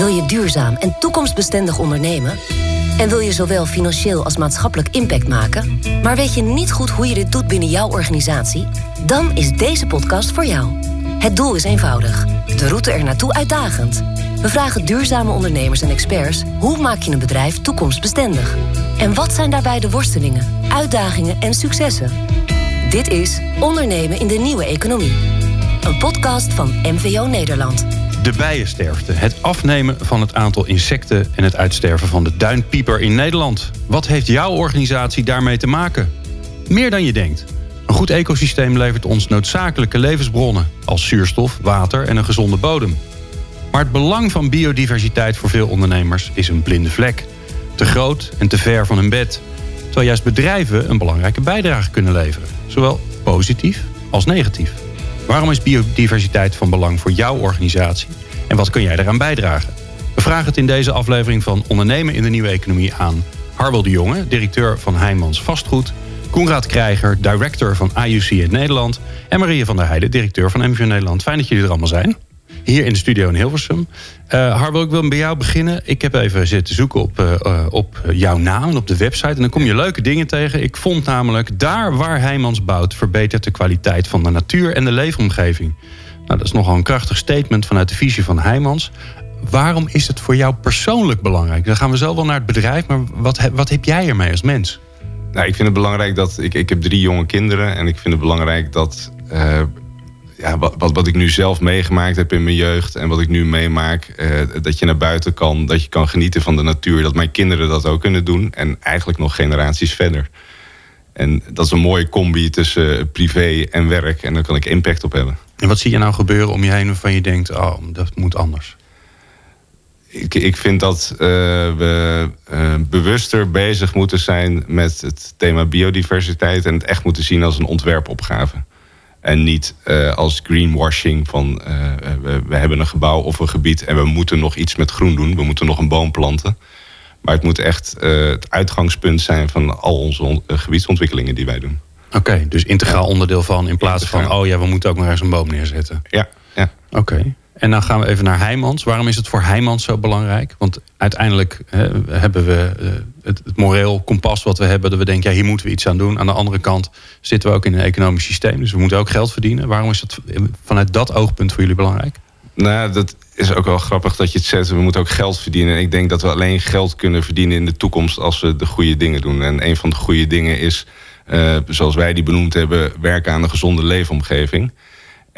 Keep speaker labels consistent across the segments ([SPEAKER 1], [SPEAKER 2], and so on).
[SPEAKER 1] Wil je duurzaam en toekomstbestendig ondernemen? En wil je zowel financieel als maatschappelijk impact maken, maar weet je niet goed hoe je dit doet binnen jouw organisatie? Dan is deze podcast voor jou. Het doel is eenvoudig, de route er naartoe uitdagend. We vragen duurzame ondernemers en experts hoe maak je een bedrijf toekomstbestendig? En wat zijn daarbij de worstelingen, uitdagingen en successen? Dit is Ondernemen in de Nieuwe Economie. Een podcast van MVO Nederland.
[SPEAKER 2] De bijensterfte, het afnemen van het aantal insecten en het uitsterven van de duinpieper in Nederland. Wat heeft jouw organisatie daarmee te maken? Meer dan je denkt. Een goed ecosysteem levert ons noodzakelijke levensbronnen als zuurstof, water en een gezonde bodem. Maar het belang van biodiversiteit voor veel ondernemers is een blinde vlek. Te groot en te ver van hun bed. Terwijl juist bedrijven een belangrijke bijdrage kunnen leveren. Zowel positief als negatief. Waarom is biodiversiteit van belang voor jouw organisatie? En wat kun jij daaraan bijdragen? We vragen het in deze aflevering van Ondernemen in de Nieuwe Economie aan Harwel de Jonge, directeur van Heijmans Vastgoed... Koenraad Krijger, director van IUC in Nederland... en Maria van der Heijden, directeur van MVO Nederland. Fijn dat jullie er allemaal zijn hier in de studio in Hilversum. Uh, Harwel, ik wil bij jou beginnen. Ik heb even zitten zoeken op, uh, op jouw naam en op de website. En dan kom je leuke dingen tegen. Ik vond namelijk, daar waar Heijmans bouwt... verbetert de kwaliteit van de natuur en de leefomgeving. Nou, dat is nogal een krachtig statement vanuit de visie van Heijmans. Waarom is het voor jou persoonlijk belangrijk? Dan gaan we zo wel naar het bedrijf, maar wat, wat heb jij ermee als mens?
[SPEAKER 3] Nou, ik vind het belangrijk dat... Ik, ik heb drie jonge kinderen en ik vind het belangrijk dat... ja, wat, wat, ik nu zelf meegemaakt heb in mijn jeugd en wat ik nu meemaak, eh, dat je naar buiten kan, dat je kan genieten van de natuur, dat mijn kinderen dat ook kunnen doen en eigenlijk nog generaties verder. En dat is een mooie combi tussen privé en werk en daar kan ik impact op hebben.
[SPEAKER 2] En wat zie je nou gebeuren om je heen waarvan je denkt, oh, dat moet anders?
[SPEAKER 3] Ik, ik vind dat uh, we uh, bewuster bezig moeten zijn met het thema biodiversiteit en het echt moeten zien als een ontwerpopgave. En niet uh, als greenwashing van uh, we, we, hebben een gebouw of een gebied en we moeten nog iets met groen doen. We moeten nog een boom planten. Maar het moet echt uh, het uitgangspunt zijn van al onze gebiedsontwikkelingen die wij doen.
[SPEAKER 2] Oké, dus integraal onderdeel van in plaats van oh ja, we moeten ook nog ergens een boom neerzetten.
[SPEAKER 3] Ja, ja.
[SPEAKER 2] Oké. En dan gaan we even naar Heijmans. Waarom is het voor Heijmans zo belangrijk? Want uiteindelijk hebben we eh, het, moreel kompas wat we hebben... dat we denken, ja, hier moeten we iets aan doen. Aan de andere kant zitten we ook in een economisch systeem. Dus we moeten ook geld verdienen. Waarom is het vanuit dat oogpunt voor jullie belangrijk?
[SPEAKER 3] Nou, dat is ook wel grappig dat je het zegt. We moeten ook geld verdienen. En ik denk dat we alleen geld kunnen verdienen in de toekomst... als we de goede dingen doen. En een van de goede dingen is, uh, zoals wij die benoemd hebben... werken aan een gezonde leefomgeving...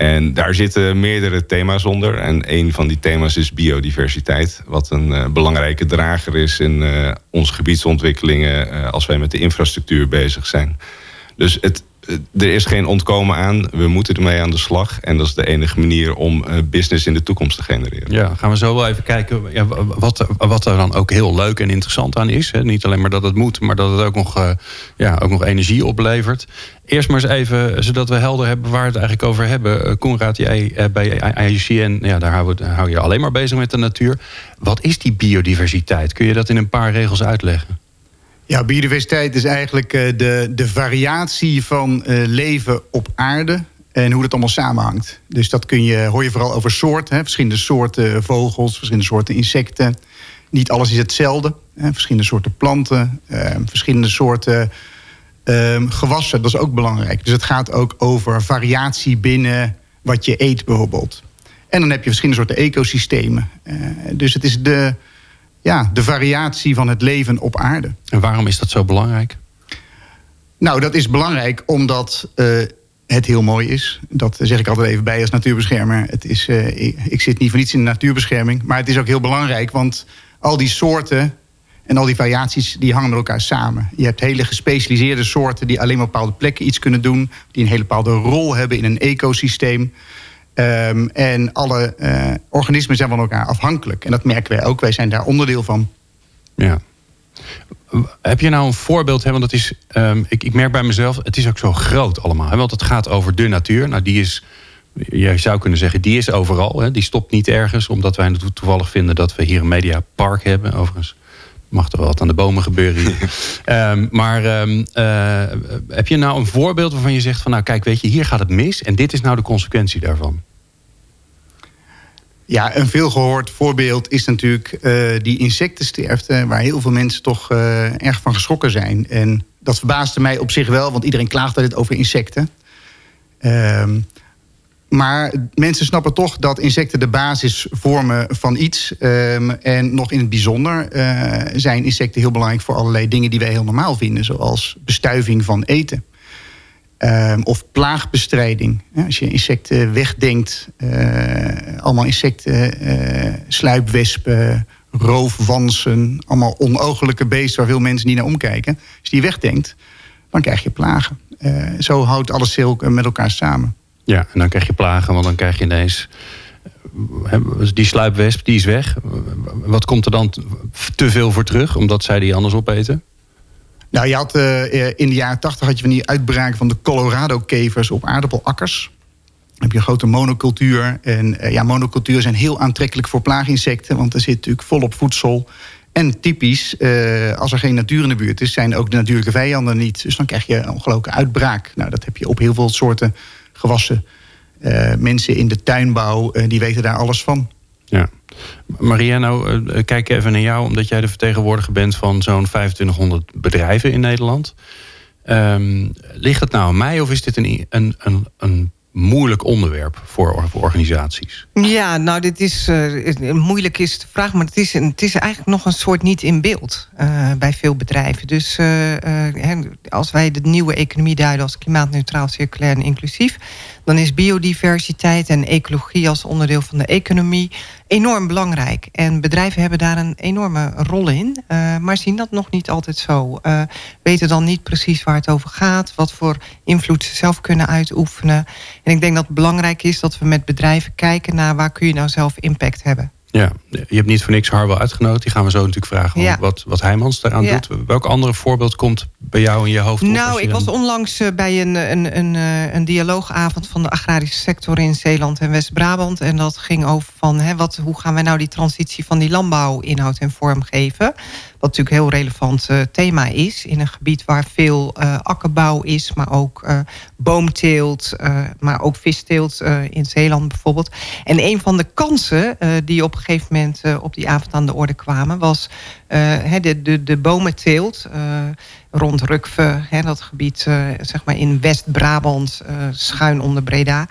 [SPEAKER 3] En daar zitten meerdere thema's onder. En een van die thema's is biodiversiteit. Wat een uh, belangrijke drager is in uh, onze gebiedsontwikkelingen. Uh, als wij met de infrastructuur bezig zijn. Dus het, er is geen ontkomen aan. We moeten ermee aan de slag. En dat is de enige manier om uh, business in de toekomst te genereren.
[SPEAKER 2] Ja, gaan we zo wel even kijken ja, wat, wat er dan ook heel leuk en interessant aan is. Hè? Niet alleen maar dat het moet, maar dat het ook nog, uh, ja, ook nog energie oplevert. Eerst maar eens even, zodat we helder hebben waar we het eigenlijk over hebben. Koenraad, jij bij IUCN, ja, daar hou je alleen maar bezig met de natuur. Wat is die biodiversiteit? Kun je dat in een paar regels uitleggen?
[SPEAKER 4] Ja, biodiversiteit is eigenlijk eh, de, de variatie van uh, leven op aarde en hoe dat allemaal samenhangt. Dus dat kun je, hoor je vooral over soorten, hè, verschillende soorten vogels, verschillende soorten insecten. Niet alles is hetzelfde. Hè, verschillende soorten planten, uh, verschillende soorten uh, gewassen, dat is ook belangrijk. Dus het gaat ook over variatie binnen wat je eet bijvoorbeeld. En dan heb je verschillende soorten ecosystemen. dus het is de, ja, de variatie van het leven op aarde.
[SPEAKER 2] En waarom is dat zo belangrijk?
[SPEAKER 4] Nou, dat is belangrijk omdat uh, het heel mooi is. Dat zeg ik altijd even bij als natuurbeschermer. Het is, uh, ik, ik, zit niet voor niets in de natuurbescherming. Maar het is ook heel belangrijk, want al die soorten en al die variaties die hangen met elkaar samen. Je hebt hele gespecialiseerde soorten die alleen maar op bepaalde plekken iets kunnen doen. Die een hele bepaalde rol hebben in een ecosysteem. Um, en alle uh, organismen zijn van elkaar afhankelijk. En dat merken wij ook. Wij zijn daar onderdeel van.
[SPEAKER 2] Ja. Heb je nou een voorbeeld? Hè? Want het is, um, ik, ik, merk bij mezelf, het is ook zo groot allemaal. Hè? Want het gaat over de natuur. Nou, die is, je zou kunnen zeggen, die is overal. Hè? Die stopt niet ergens, omdat wij toevallig vinden dat we hier een mediapark hebben. Overigens mag er wel wat aan de bomen gebeuren hier. um, maar um, uh, heb je nou een voorbeeld waarvan je zegt van nou kijk weet je hier gaat het mis en dit is nou de consequentie daarvan?
[SPEAKER 4] Ja, een veelgehoord voorbeeld is natuurlijk die insectensterfte... waar heel veel mensen toch erg van geschrokken zijn. En dat verbaasde mij op zich wel, want iedereen klaagt altijd over insecten. Ehm, maar mensen snappen toch dat insecten de basis vormen van iets. Ehm, en nog in het bijzonder uh, zijn insecten heel belangrijk voor allerlei dingen die wij heel normaal vinden, zoals bestuiving van eten. Ehm, of plaagbestrijding. als je insecten wegdenkt, uh, allemaal insecten, uh, sluipwespen, roofwansen, allemaal onogelijke beesten waar veel mensen niet naar omkijken. Als je die wegdenkt, dan krijg je plagen. zo houdt alles met elkaar samen.
[SPEAKER 2] Ja, en dan krijg je plagen, want dan krijg je ineens... Die sluipwesp, die is weg. Wat komt er dan te veel voor terug, omdat zij die anders opeten?
[SPEAKER 4] Nou, je had, uh, in de jaren tachtig had je van die uitbraak van de Colorado-kevers op aardappelakkers. Dan heb je een grote monocultuur. En uh, ja, monocultuur zijn heel aantrekkelijk voor plaaginsecten, want er zit natuurlijk volop voedsel. En typisch, als er geen natuur in de buurt is, zijn ook de natuurlijke vijanden niet. Dus dan krijg je een ongelooflijke uitbraak. Nou, dat heb je op heel veel soorten gewassen. Uh, mensen in de tuinbouw, uh, die weten daar alles van.
[SPEAKER 2] Ja. Mariano, uh, kijk even naar jou, omdat jij de vertegenwoordiger bent van zo'n 2500 bedrijven in Nederland. Um, ligt het nou aan mij of is dit een, een, een moeilijk onderwerp voor, voor organisaties?
[SPEAKER 5] Ja, nou, dit is uh, moeilijk is de vraag, maar het is, het is eigenlijk nog een soort niet in beeld uh, bij veel bedrijven. Dus uh, als wij de nieuwe economie duiden als klimaatneutraal, circulair en inclusief, dan is biodiversiteit en ecologie als onderdeel van de economie enorm belangrijk. En bedrijven hebben daar een enorme rol in, uh, maar zien dat nog niet altijd zo. Uh, weten dan niet precies waar het over gaat, wat voor invloed ze zelf kunnen uitoefenen. En ik denk dat het belangrijk is dat we met bedrijven kijken naar waar kun je nou zelf impact hebben.
[SPEAKER 2] Ja, je hebt niet voor niks Harwell uitgenodigd. Die gaan we zo natuurlijk vragen ja. wat, wat Heijmans daaraan ja. doet. Welk andere voorbeeld komt bij jou in je hoofd?
[SPEAKER 5] Nou, ik was onlangs eh, bij een, een, een, eh, een dialoogavond van de agrarische sector in Zeeland en West-Brabant. En dat ging over van hè, wat, hoe gaan wij nou die transitie van die landbouw inhoud en vorm geven. Wat natuurlijk een heel relevant uh, thema is. In een gebied waar veel uh, akkerbouw is, maar ook uh, boomteelt, maar ook visteelt in Zeeland bijvoorbeeld. En een van de kansen die op een gegeven moment op die avond aan de orde kwamen, was de, de, de bomenteelt rond Rukve, dat gebied zeg maar in West-Brabant, schuin onder Breda.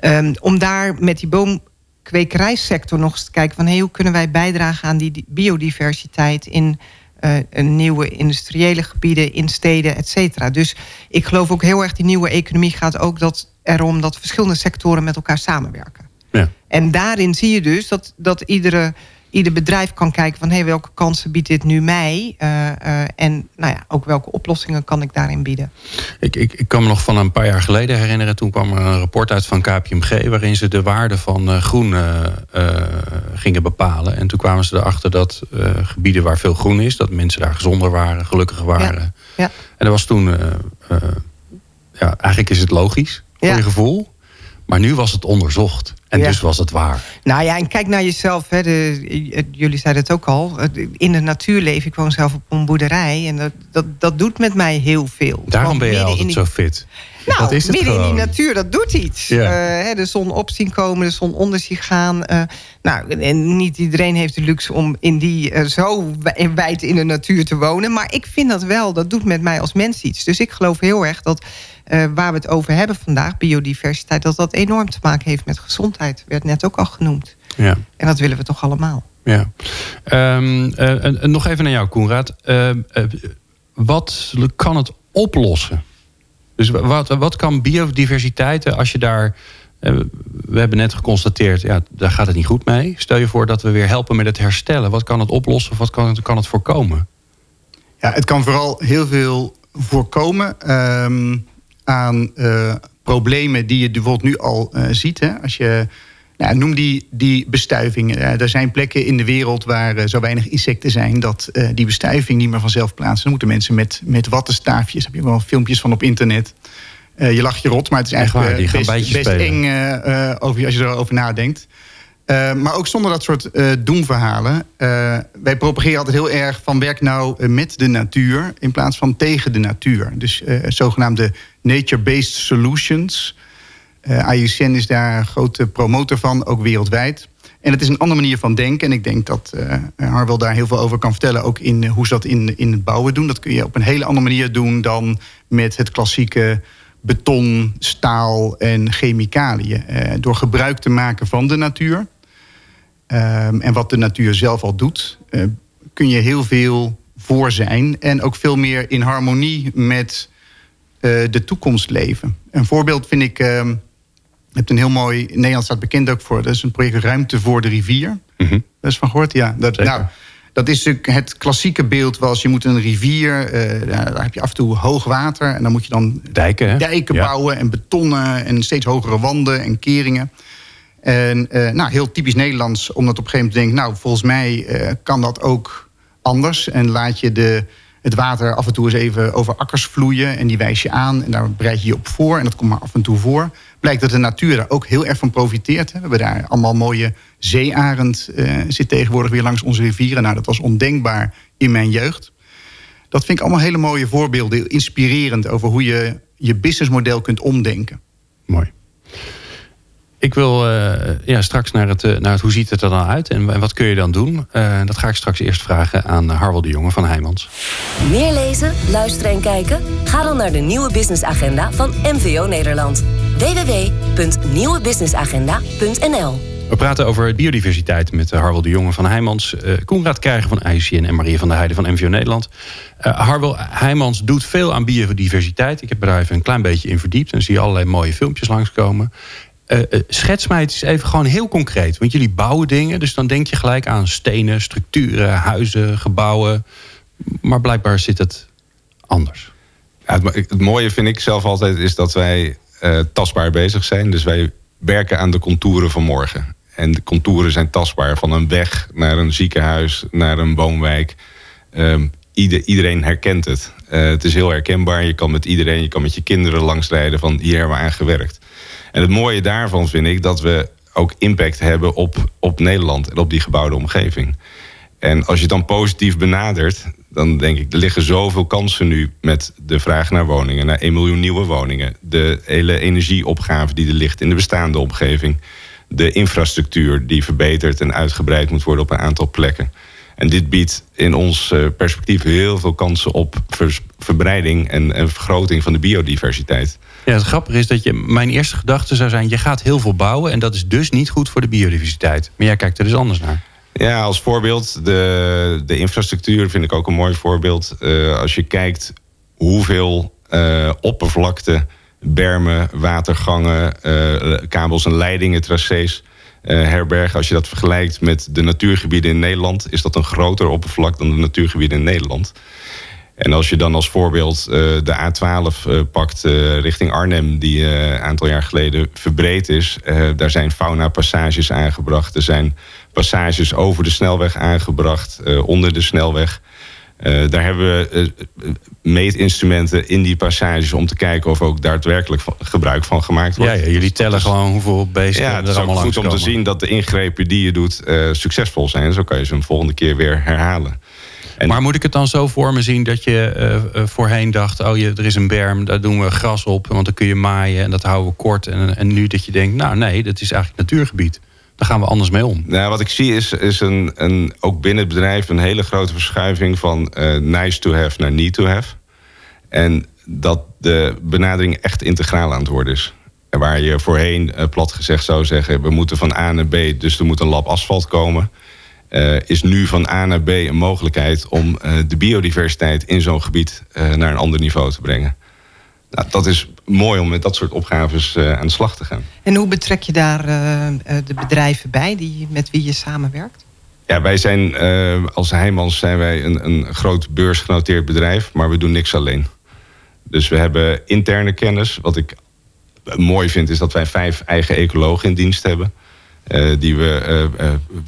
[SPEAKER 5] Um, om daar met die boom kwekerijsector nog eens te kijken van hoe kunnen wij bijdragen aan die biodiversiteit in nieuwe industriële gebieden, in steden, et cetera. Dus ik geloof ook heel erg die nieuwe economie gaat ook dat erom dat verschillende sectoren met elkaar samenwerken. Ja. En daarin zie je dus dat, dat iedere ieder bedrijf kan kijken van hey, welke kansen biedt dit nu mij? Uh, uh, en nou ja, ook welke oplossingen kan ik daarin bieden?
[SPEAKER 2] Ik, ik, ik kan me nog van een paar jaar geleden herinneren. Toen kwam er een rapport uit van KPMG waarin ze de waarde van uh, groen gingen bepalen. En toen kwamen ze erachter dat gebieden waar veel groen is, dat mensen daar gezonder waren, gelukkiger waren. Ja. ja. En dat was toen, ja, eigenlijk is het logisch voor je gevoel. Maar nu was het onderzocht. En ja. dus was het waar.
[SPEAKER 5] Nou ja, en kijk naar jezelf. Hè, de, jullie zeiden het ook al. In de natuur leven. Ik woon zelf op een boerderij. En dat, dat, dat doet met mij heel veel.
[SPEAKER 2] Daarom ben je altijd die... zo fit.
[SPEAKER 5] Nou, dat is midden in die natuur, dat doet iets. Ja. Uh, de zon op zien komen, de zon onder zien gaan. Uh, nou, en niet iedereen heeft de luxe om in die uh, zo wijd in de natuur te wonen. Maar ik vind dat wel, dat doet met mij als mens iets. Dus ik geloof heel erg dat uh, waar we het over hebben vandaag, biodiversiteit, dat dat enorm te maken heeft met gezondheid. Werd net ook al genoemd. Ja. En dat willen we toch allemaal.
[SPEAKER 2] Ja. Um, uh, nog even naar jou, Koenraad. Uh, wat kan het oplossen? Dus wat, wat kan biodiversiteit, als je daar. We hebben net geconstateerd, ja, daar gaat het niet goed mee. Stel je voor dat we weer helpen met het herstellen. Wat kan het oplossen of wat kan het, kan het voorkomen?
[SPEAKER 4] Ja, het kan vooral heel veel voorkomen. Um, aan uh, problemen die je bijvoorbeeld nu al uh, ziet. Hè? Als je, nou, noem die, die bestuiving. Er zijn plekken in de wereld waar zo weinig insecten zijn... dat die bestuiving niet meer vanzelf plaatsen. Dan moeten mensen met, met wattenstaafjes... heb je wel filmpjes van op internet... je lacht je rot, maar het is eigenlijk
[SPEAKER 2] waar, best,
[SPEAKER 4] best eng over, als je erover nadenkt. Uh, maar ook zonder dat soort uh, doemverhalen. Uh, wij propageren altijd heel erg van werk nou met de natuur... in plaats van tegen de natuur. Dus zogenaamde nature-based solutions. IUCN is daar een grote promotor van, ook wereldwijd. En het is een andere manier van denken. En ik denk dat Harwel daar heel veel over kan vertellen. Ook in hoe ze dat in, in het bouwen doen. Dat kun je op een hele andere manier doen dan met het klassieke beton, staal en chemicaliën. Door gebruik te maken van de natuur. Um, en wat de natuur zelf al doet, uh, kun je heel veel voor zijn. En ook veel meer in harmonie met de toekomst leven. Een voorbeeld vind ik. Uh, je hebt een heel mooi, Nederland staat bekend ook voor, dat is een project Ruimte voor de Rivier. Mm -hmm. Dat is van gehoord, ja. Dat, nou, dat is natuurlijk het klassieke beeld was, je moet een rivier, uh, daar heb je af en toe hoog water. En dan moet je dan
[SPEAKER 2] dijken,
[SPEAKER 4] dijken bouwen en betonnen en steeds hogere wanden en keringen. En uh, nou, heel typisch Nederlands, omdat op een gegeven moment denkt, nou, volgens mij uh, kan dat ook anders. En laat je de, het water af en toe eens even over akkers vloeien. En die wijs je aan en daar bereid je je op voor. En dat komt maar af en toe voor blijkt dat de natuur daar ook heel erg van profiteert. We hebben daar allemaal mooie zeearend uh, zit tegenwoordig weer langs onze rivieren. Nou, dat was ondenkbaar in mijn jeugd. Dat vind ik allemaal hele mooie voorbeelden, inspirerend over hoe je je businessmodel kunt omdenken.
[SPEAKER 2] Mooi. Ik wil uh, ja, straks naar het, naar het hoe ziet het er dan uit en, wat kun je dan doen. Uh, dat ga ik straks eerst vragen aan Harwel de Jonge van Heijmans.
[SPEAKER 1] Meer lezen, luisteren en kijken? Ga dan naar de nieuwe businessagenda van MVO Nederland www.nieuwebusinessagenda.nl.
[SPEAKER 2] We praten over biodiversiteit met eh, Harwel de Jonge van Heijmans, uh, Koenraad Krijger van ICN en Maria van der Heijden van MVO Nederland. Uh, Harwel Heijmans doet veel aan biodiversiteit. Ik heb er even een klein beetje in verdiept en zie allerlei mooie filmpjes langskomen. Uh, schets mij het eens even gewoon heel concreet. Want jullie bouwen dingen, dus dan denk je gelijk aan stenen, structuren, huizen, gebouwen. Maar blijkbaar zit het anders.
[SPEAKER 3] Ja, het, het mooie vind ik zelf altijd is dat wij uh, tastbaar bezig zijn. Dus wij werken aan de contouren van morgen. En de contouren zijn tastbaar. Van een weg naar een ziekenhuis, naar een woonwijk. Um, ieder, iedereen herkent het. Het is heel herkenbaar. Je kan met iedereen, je kan met je kinderen langsrijden van hier hebben we aan gewerkt. En het mooie daarvan vind ik dat we ook impact hebben op, op Nederland en op die gebouwde omgeving. En als je het dan positief benadert, dan denk ik, er liggen zoveel kansen nu met de vraag naar woningen, naar 1 miljoen nieuwe woningen. De hele energieopgave die er ligt in de bestaande omgeving. De infrastructuur die verbeterd en uitgebreid moet worden op een aantal plekken. En dit biedt in ons eh, perspectief heel veel kansen op verbreiding en, en vergroting van de biodiversiteit.
[SPEAKER 2] Ja, het grappige is dat je, mijn eerste gedachte zou zijn: je gaat heel veel bouwen en dat is dus niet goed voor de biodiversiteit. Maar jij kijkt er dus anders naar.
[SPEAKER 3] Ja, als voorbeeld, de, de infrastructuur vind ik ook een mooi voorbeeld. Uh, als je kijkt hoeveel uh, oppervlakte, bermen, watergangen, uh, kabels en leidingen, tracés herbergen. Als je dat vergelijkt met de natuurgebieden in Nederland, is dat een groter oppervlak dan de natuurgebieden in Nederland. En als je dan als voorbeeld de A12 pakt richting Arnhem, die een aantal jaar geleden verbreed is, daar zijn fauna-passages aangebracht. Er zijn passages over de snelweg aangebracht, uh, onder de snelweg. Uh, daar hebben we uh, meetinstrumenten in die passages om te kijken of ook daadwerkelijk gebruik van gemaakt wordt.
[SPEAKER 2] Ja, ja jullie tellen dus, gewoon hoeveel beesten
[SPEAKER 3] ja,
[SPEAKER 2] er allemaal
[SPEAKER 3] langs
[SPEAKER 2] Ja,
[SPEAKER 3] het is goed om te zien dat de ingrepen die je doet succesvol zijn. Zo kan je ze een volgende keer weer herhalen.
[SPEAKER 2] En maar moet ik het dan zo voor me zien dat je voorheen dacht... oh, je, er is een berm, daar doen we gras op... want dan kun je maaien en dat houden we kort. En, en nu dat je denkt, nou nee, dat is eigenlijk natuurgebied. Daar gaan we anders mee om.
[SPEAKER 3] Nou, wat ik zie is, is een, een, ook binnen het bedrijf een hele grote verschuiving van uh, nice to have naar need to have. En dat de benadering echt integraal aan het worden is. En waar je voorheen uh, plat gezegd zou zeggen: we moeten van A naar B, dus er moet een lab asfalt komen. Uh, is nu van A naar B een mogelijkheid om de biodiversiteit in zo'n gebied naar een ander niveau te brengen. Nou, dat is mooi om met dat soort opgaves uh, aan de slag te gaan.
[SPEAKER 5] En hoe betrek je daar uh, de bedrijven bij die, met wie je samenwerkt?
[SPEAKER 3] Ja, wij zijn uh, als Heijmans zijn wij een, een groot beursgenoteerd bedrijf, maar we doen niks alleen. Dus we hebben interne kennis. Wat ik mooi vind is dat wij vijf eigen ecologen in dienst hebben. Die we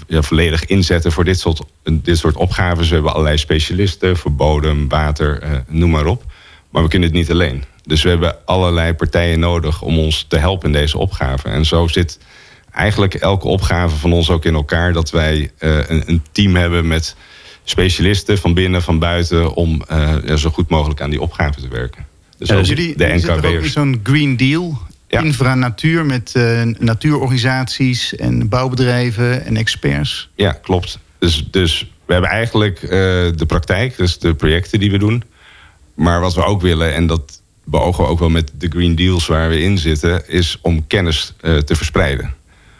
[SPEAKER 3] ja, volledig inzetten voor dit soort, dit soort opgaves. We hebben allerlei specialisten voor bodem, water, noem maar op. Maar we kunnen het niet alleen. Dus we hebben allerlei partijen nodig om ons te helpen in deze opgave. En zo zit eigenlijk elke opgave van ons ook in elkaar. Dat wij een, een, team hebben met specialisten van binnen, van buiten. Om ja, zo goed mogelijk aan die opgave te werken.
[SPEAKER 4] Dus, ja, dus jullie, de zo'n Green Deal infra-natuur met uh, natuurorganisaties en bouwbedrijven en experts.
[SPEAKER 3] Ja, klopt. Dus, dus we hebben eigenlijk uh, de praktijk, dus de projecten die we doen. Maar wat we ook willen, en dat beogen we ook wel met de Green Deals waar we in zitten, is om kennis uh, te verspreiden.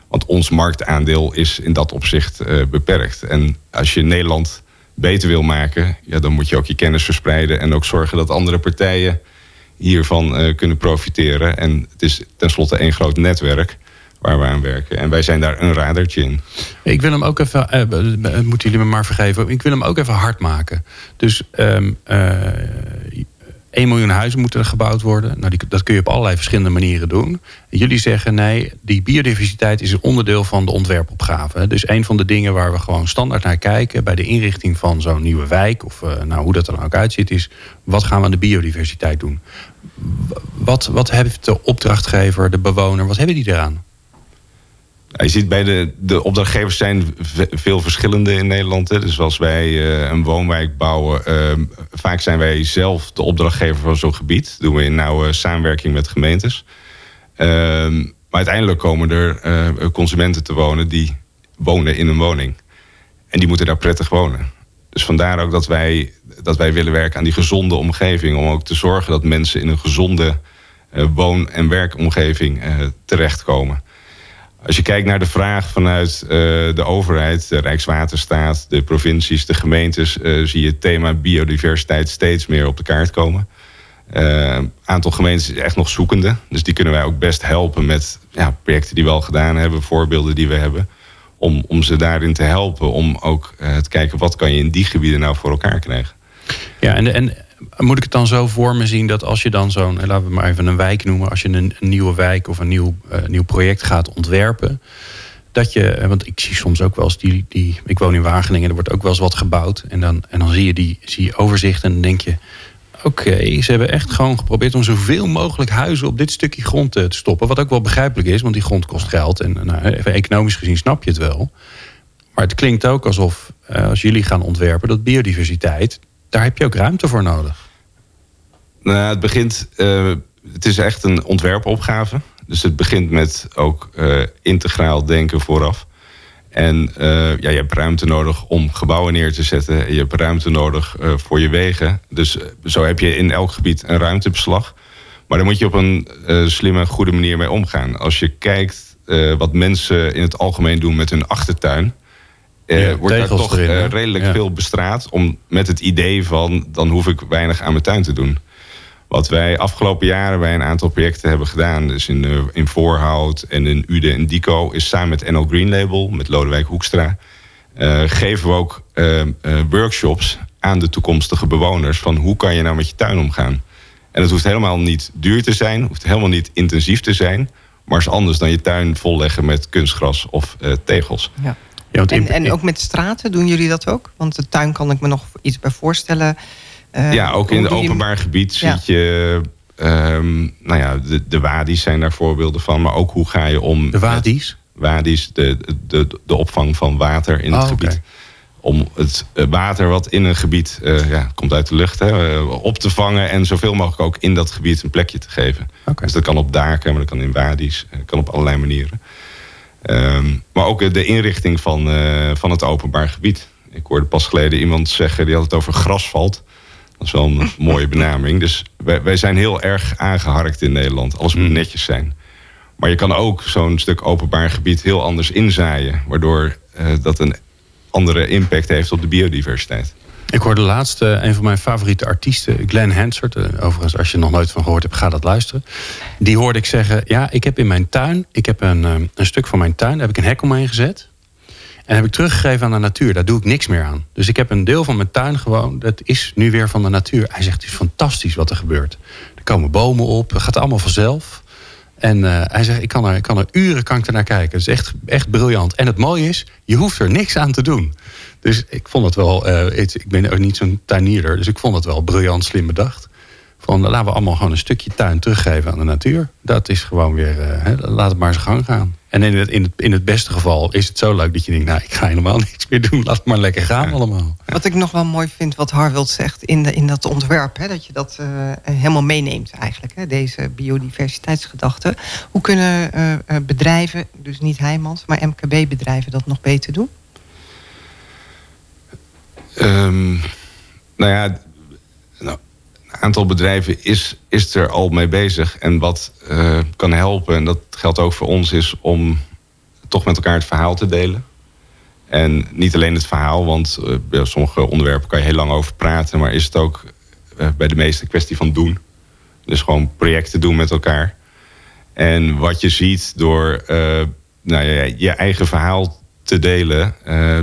[SPEAKER 3] Want ons marktaandeel is in dat opzicht beperkt. En als je Nederland beter wil maken, ja, dan moet je ook je kennis verspreiden en ook zorgen dat andere partijen hiervan uh, kunnen profiteren. En het is tenslotte één groot netwerk waar we aan werken. En wij zijn daar een radertje in.
[SPEAKER 2] Ik wil hem ook even, uh, moeten jullie me maar vergeven, ik wil hem ook even hard maken. Dus um, uh, 1 miljoen huizen moeten er gebouwd worden. Nou, dat kun je op allerlei verschillende manieren doen. En jullie zeggen nee, die biodiversiteit is een onderdeel van de ontwerpopgave. Dus een van de dingen waar we gewoon standaard naar kijken bij de inrichting van zo'n nieuwe wijk, of nou, hoe dat er dan ook uitziet, is wat gaan we aan de biodiversiteit doen? Wat, wat heeft de opdrachtgever, de bewoner, wat hebben die eraan?
[SPEAKER 3] Je ziet bij de, de opdrachtgevers zijn veel verschillende in Nederland. Hè. Dus als wij uh, een woonwijk bouwen, uh, vaak zijn wij zelf de opdrachtgever van zo'n gebied. Dat doen we in nauwe samenwerking met gemeentes. Uh, maar uiteindelijk komen er uh, consumenten te wonen die wonen in een woning. En die moeten daar prettig wonen. Dus vandaar ook dat wij, dat wij willen werken aan die gezonde omgeving. Om ook te zorgen dat mensen in een gezonde woon- en werkomgeving terechtkomen. Als je kijkt naar de vraag vanuit uh, de overheid, de Rijkswaterstaat, de provincies, de gemeentes, zie je het thema biodiversiteit steeds meer op de kaart komen. Een aantal gemeentes is echt nog zoekende. Dus die kunnen wij ook best helpen met ja, projecten die we al gedaan hebben, voorbeelden die we hebben. Om, om ze daarin te helpen. Om ook te kijken wat kan je in die gebieden nou voor elkaar krijgen.
[SPEAKER 2] Ja, en, en moet ik het dan zo voor me zien dat als je dan zo'n, eh, laten we maar even een wijk noemen, als je een, een nieuwe wijk of een nieuw, uh, nieuw project gaat ontwerpen, dat je, eh, want ik zie soms ook wel eens die, die ik woon in Wageningen, er wordt ook wel eens wat gebouwd en dan, en dan zie je die zie je overzicht en dan denk je, oké, ze hebben echt gewoon geprobeerd om zoveel mogelijk huizen op dit stukje grond te stoppen, wat ook wel begrijpelijk is, want die grond kost geld en nou, even economisch gezien snap je het wel. Maar het klinkt ook alsof, als jullie gaan ontwerpen, dat biodiversiteit, daar heb je ook ruimte voor nodig.
[SPEAKER 3] Nou, het begint. Uh, het is echt een ontwerpopgave. Dus het begint met ook uh, integraal denken vooraf. En uh, ja, je hebt ruimte nodig om gebouwen neer te zetten. Je hebt ruimte nodig voor je wegen. Dus zo heb je in elk gebied een ruimtebeslag. Maar daar moet je op een slimme, goede manier mee omgaan. Als je kijkt wat mensen in het algemeen doen met hun achtertuin. Ja, wordt daar toch erin, redelijk ja. veel bestraat. Om, met het idee van dan hoef ik weinig aan mijn tuin te doen. Wat wij afgelopen jaren bij een aantal projecten hebben gedaan, dus in, uh, in Voorhout en in Ude en Dico, is samen met NL Green Label, met Lodewijk Hoekstra, uh, geven we ook uh, workshops aan de toekomstige bewoners van hoe kan je nou met je tuin omgaan. En het hoeft helemaal niet duur te zijn, hoeft helemaal niet intensief te zijn, maar is anders dan je tuin volleggen met kunstgras of tegels.
[SPEAKER 5] Ja. Ja, en, en ook met straten doen jullie dat ook? Want de tuin kan ik me nog iets bij voorstellen.
[SPEAKER 3] Uh, ja, ook in het openbaar gebied ja. zie je... Um, nou ja, de, de wadi's zijn daar voorbeelden van. Maar ook hoe ga je om...
[SPEAKER 2] De wadi's?
[SPEAKER 3] Wadi's, de, de, de opvang van water in het oh, gebied. Okay. Om het water wat in een gebied uh, ja, komt uit de lucht hè, op te vangen... en zoveel mogelijk ook in dat gebied een plekje te geven. Okay. Dus dat kan op daken, maar dat kan in wadi's. Dat kan op allerlei manieren. Um, maar ook de inrichting van, uh, van het openbaar gebied. Ik hoorde pas geleden iemand zeggen, die had het over grasvalt. Dat is wel een mooie benaming. Dus wij, wij, zijn heel erg aangeharkt in Nederland. Alles moet hmm. netjes zijn. Maar je kan ook zo'n stuk openbaar gebied heel anders inzaaien. Waardoor uh, dat een andere impact heeft op de biodiversiteit.
[SPEAKER 2] Ik hoorde laatst uh, een van mijn favoriete artiesten, Glenn Hansard. Uh, overigens, als je nog nooit van gehoord hebt, ga dat luisteren. Die hoorde ik zeggen: Ja, ik heb in mijn tuin, ik heb een, uh, een stuk van mijn tuin, daar heb ik een hek omheen gezet. En heb ik teruggegeven aan de natuur. Daar doe ik niks meer aan. Dus ik heb een deel van mijn tuin gewoon. Dat is nu weer van de natuur. Hij zegt: Het is fantastisch wat er gebeurt. Er komen bomen op. Het gaat allemaal vanzelf. En uh, hij zegt: ik kan, er, kan er uren kan ik er naar kijken. Het is echt, echt briljant. En het mooie is: je hoeft er niks aan te doen. Dus ik vond het wel. Uh, ik ben ook niet zo'n tuinierder. Dus ik vond het wel briljant slim bedacht. Van laten we allemaal gewoon een stukje tuin teruggeven aan de natuur. Dat is gewoon weer. Uh, laat het maar zijn gang gaan. En in het, in, het, in het beste geval is het zo leuk dat je denkt... nou, ik ga helemaal niks meer doen. Laat het maar lekker gaan allemaal.
[SPEAKER 5] Wat ik nog wel mooi vind wat Harwild zegt in, de, in dat ontwerp... Hè, dat je dat uh, helemaal meeneemt eigenlijk, hè, deze biodiversiteitsgedachte. Hoe kunnen uh, bedrijven, dus niet Heijmans, maar MKB-bedrijven... dat nog beter doen?
[SPEAKER 3] Um, nou ja, aantal bedrijven is, is er al mee bezig. En wat uh, kan helpen, en dat geldt ook voor ons, is om toch met elkaar het verhaal te delen. En niet alleen het verhaal, want uh, bij sommige onderwerpen kan je heel lang over praten, maar is het ook uh, bij de meeste kwestie van doen. Dus gewoon projecten doen met elkaar. En wat je ziet door nou, je, je, eigen verhaal te delen,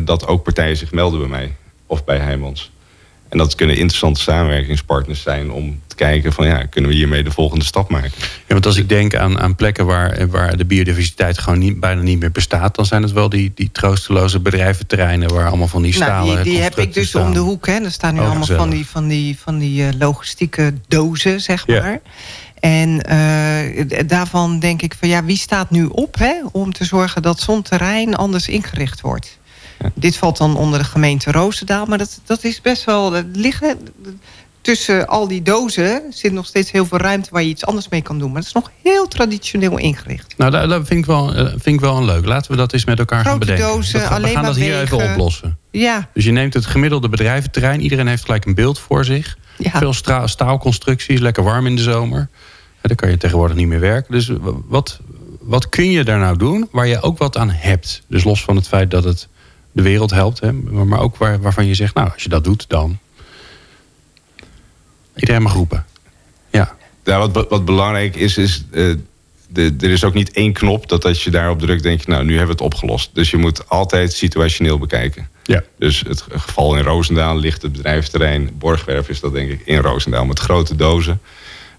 [SPEAKER 3] dat ook partijen zich melden bij mij of bij Heijmans. En dat kunnen interessante samenwerkingspartners zijn om te kijken van ja, kunnen we hiermee de volgende stap maken.
[SPEAKER 2] Ja, want als ik denk aan, aan plekken waar, waar de biodiversiteit gewoon niet, bijna niet meer bestaat, dan zijn het wel die, die troosteloze bedrijventerreinen waar allemaal van die stalen.
[SPEAKER 5] Nou, die, die heb ik dus om de hoek. Hè. Er staan nu oh, allemaal van die, van die, van die uh, logistieke dozen, zeg maar. Ja. En uh, daarvan denk ik van ja, wie staat nu op hè, om te zorgen dat zo'n terrein anders ingericht wordt? Dit valt dan onder de gemeente Roosendaal. Maar dat, dat is best wel... liggen, tussen al die dozen zit nog steeds heel veel ruimte... waar je iets anders mee kan doen. Maar het is nog heel traditioneel ingericht.
[SPEAKER 2] Nou, dat, dat vind, ik wel, eh, vind ik wel een leuk. Laten we dat eens met elkaar
[SPEAKER 5] Grote
[SPEAKER 2] gaan bedenken.
[SPEAKER 5] Dozen,
[SPEAKER 2] dat, we gaan dat hier even oplossen.
[SPEAKER 5] Ja.
[SPEAKER 2] Dus je neemt het gemiddelde bedrijventerrein. Iedereen heeft gelijk een beeld voor zich.
[SPEAKER 5] Ja.
[SPEAKER 2] Veel staalconstructies, lekker warm in de zomer. Daar kan je tegenwoordig niet meer werken. Dus wat, wat kun je daar nou doen waar je ook wat aan hebt? Dus los van het feit dat het de wereld helpt. Hè? Maar ook waar, waarvan je zegt, nou, als je dat doet, dan... Iedereen mag roepen. Ja.
[SPEAKER 3] ja wat, wat belangrijk is, is... Uh, de, er is ook niet één knop dat als je daarop drukt, denk je, nou, nu hebben we het opgelost. Dus je moet altijd situationeel bekijken.
[SPEAKER 2] Ja.
[SPEAKER 3] Dus het geval in Roosendaal ligt het bedrijfsterrein. Borgwerf is dat denk ik in Roosendaal met grote dozen.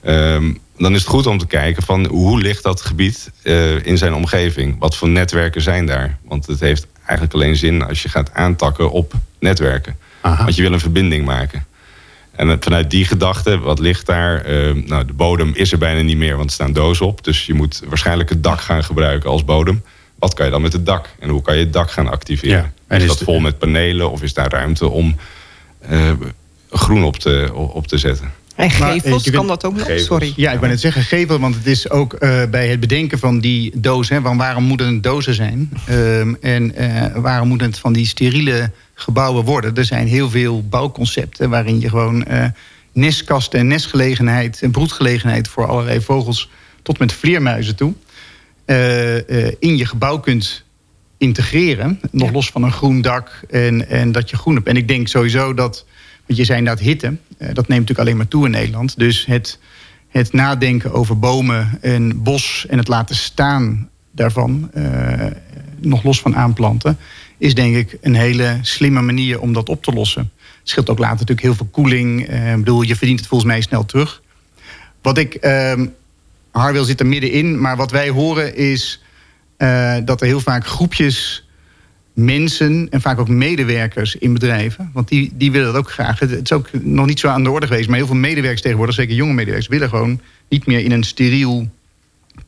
[SPEAKER 3] Um, dan is het goed om te kijken van hoe ligt dat gebied uh, in zijn omgeving? Wat voor netwerken zijn daar? Want het heeft eigenlijk alleen zin als je gaat aantakken op netwerken.
[SPEAKER 2] Aha.
[SPEAKER 3] Want je wil een verbinding maken. En vanuit die gedachte, wat ligt daar? Uh, nou, de bodem is er bijna niet meer, want er staan dozen op. Dus je moet waarschijnlijk het dak gaan gebruiken als bodem. Wat kan je dan met het dak? En hoe kan je het dak gaan activeren?
[SPEAKER 2] Ja. En
[SPEAKER 3] is
[SPEAKER 2] is
[SPEAKER 3] dat
[SPEAKER 2] de-
[SPEAKER 3] vol met panelen of is daar ruimte om uh, groen op te, op te zetten?
[SPEAKER 5] En gevels,
[SPEAKER 4] eh, kunt-
[SPEAKER 5] kan dat ook nog?
[SPEAKER 3] Gevels.
[SPEAKER 5] Sorry.
[SPEAKER 4] Ja, ik wou net zeggen gevel, want het is ook eh, bij het bedenken van die dozen. Hè, van waarom moeten het dozen zijn? Ehm, en eh, waarom moeten het van die steriele gebouwen worden? Er zijn heel veel bouwconcepten waarin je gewoon eh, nestkasten en nestgelegenheid en broedgelegenheid voor allerlei vogels tot met vleermuizen toe eh, eh, in je gebouw kunt integreren. Nog
[SPEAKER 5] Ja.
[SPEAKER 4] los van een groen dak en, en dat je groen hebt. En ik denk sowieso dat, want je zei inderdaad hitte, eh, dat neemt natuurlijk alleen maar toe in Nederland. Dus het, het nadenken over bomen en bos en het laten staan daarvan, eh, nog los van aanplanten, is denk ik een hele slimme manier om dat op te lossen. Het scheelt ook later natuurlijk heel veel koeling. Eh, ik bedoel, je verdient het volgens mij snel terug. Wat ik, ehm Harwil zit er middenin, maar wat wij horen is dat er heel vaak groepjes mensen en vaak ook medewerkers in bedrijven, want die, die willen dat ook graag. Het het is ook nog niet zo aan de orde geweest, maar heel veel medewerkers tegenwoordig, zeker jonge medewerkers, willen gewoon niet meer in een steriel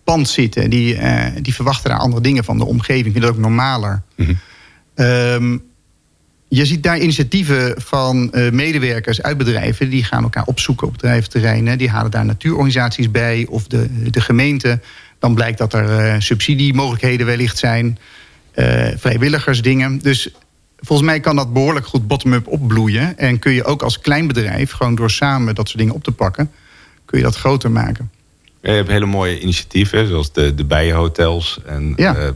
[SPEAKER 4] pand zitten. Die, eh, die verwachten daar andere dingen van de omgeving, vinden dat ook normaler.
[SPEAKER 2] Mhm.
[SPEAKER 4] Ehm, je ziet daar initiatieven van eh, medewerkers uit bedrijven. Die gaan elkaar opzoeken op bedrijventerreinen. Die halen daar natuurorganisaties bij of de, de gemeente. Dan blijkt dat er eh, subsidiemogelijkheden wellicht zijn. Eh, vrijwilligersdingen. Dus volgens mij kan dat behoorlijk goed bottom-up opbloeien. En kun je ook als klein bedrijf, gewoon door samen dat soort dingen op te pakken... kun je dat groter maken.
[SPEAKER 3] Je hebt hele mooie initiatieven, zoals de, de bijenhotels. En,
[SPEAKER 4] Ja.
[SPEAKER 3] eh,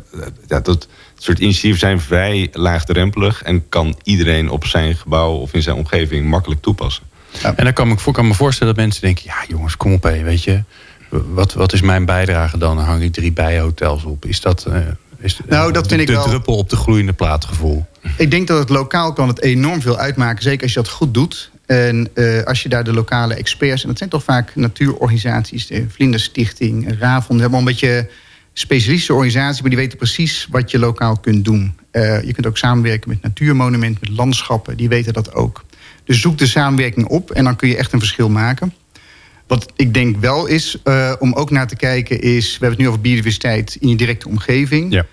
[SPEAKER 3] ja, dat soort initiatieven zijn vrij laagdrempelig... en kan iedereen op zijn gebouw of in zijn omgeving makkelijk toepassen.
[SPEAKER 2] En dan kan ik, voor- kan me voorstellen dat mensen denken... ja jongens, kom op hé, weet je. Wat, wat is mijn bijdrage dan? Dan hang ik drie bijenhotels op. Is dat, eh, is
[SPEAKER 4] Nou, dat
[SPEAKER 2] de,
[SPEAKER 4] vind ik
[SPEAKER 2] de
[SPEAKER 4] wel-
[SPEAKER 2] druppel op de gloeiende plaat gevoel?
[SPEAKER 4] Ik denk dat het lokaal kan het enorm veel uitmaken. Zeker als je dat goed doet. En eh, als je daar de lokale experts... en dat zijn toch vaak natuurorganisaties... de Vlinderstichting, Ravon... die hebben een beetje specialistische organisaties... maar die weten precies wat je lokaal kunt doen. Eh, je kunt ook samenwerken met natuurmonumenten, met landschappen. Die weten dat ook. Dus zoek de samenwerking op en dan kun je echt een verschil maken. Wat ik denk wel is, uh, om ook naar te kijken, is... we hebben het nu over biodiversiteit in je directe omgeving.
[SPEAKER 2] Ja.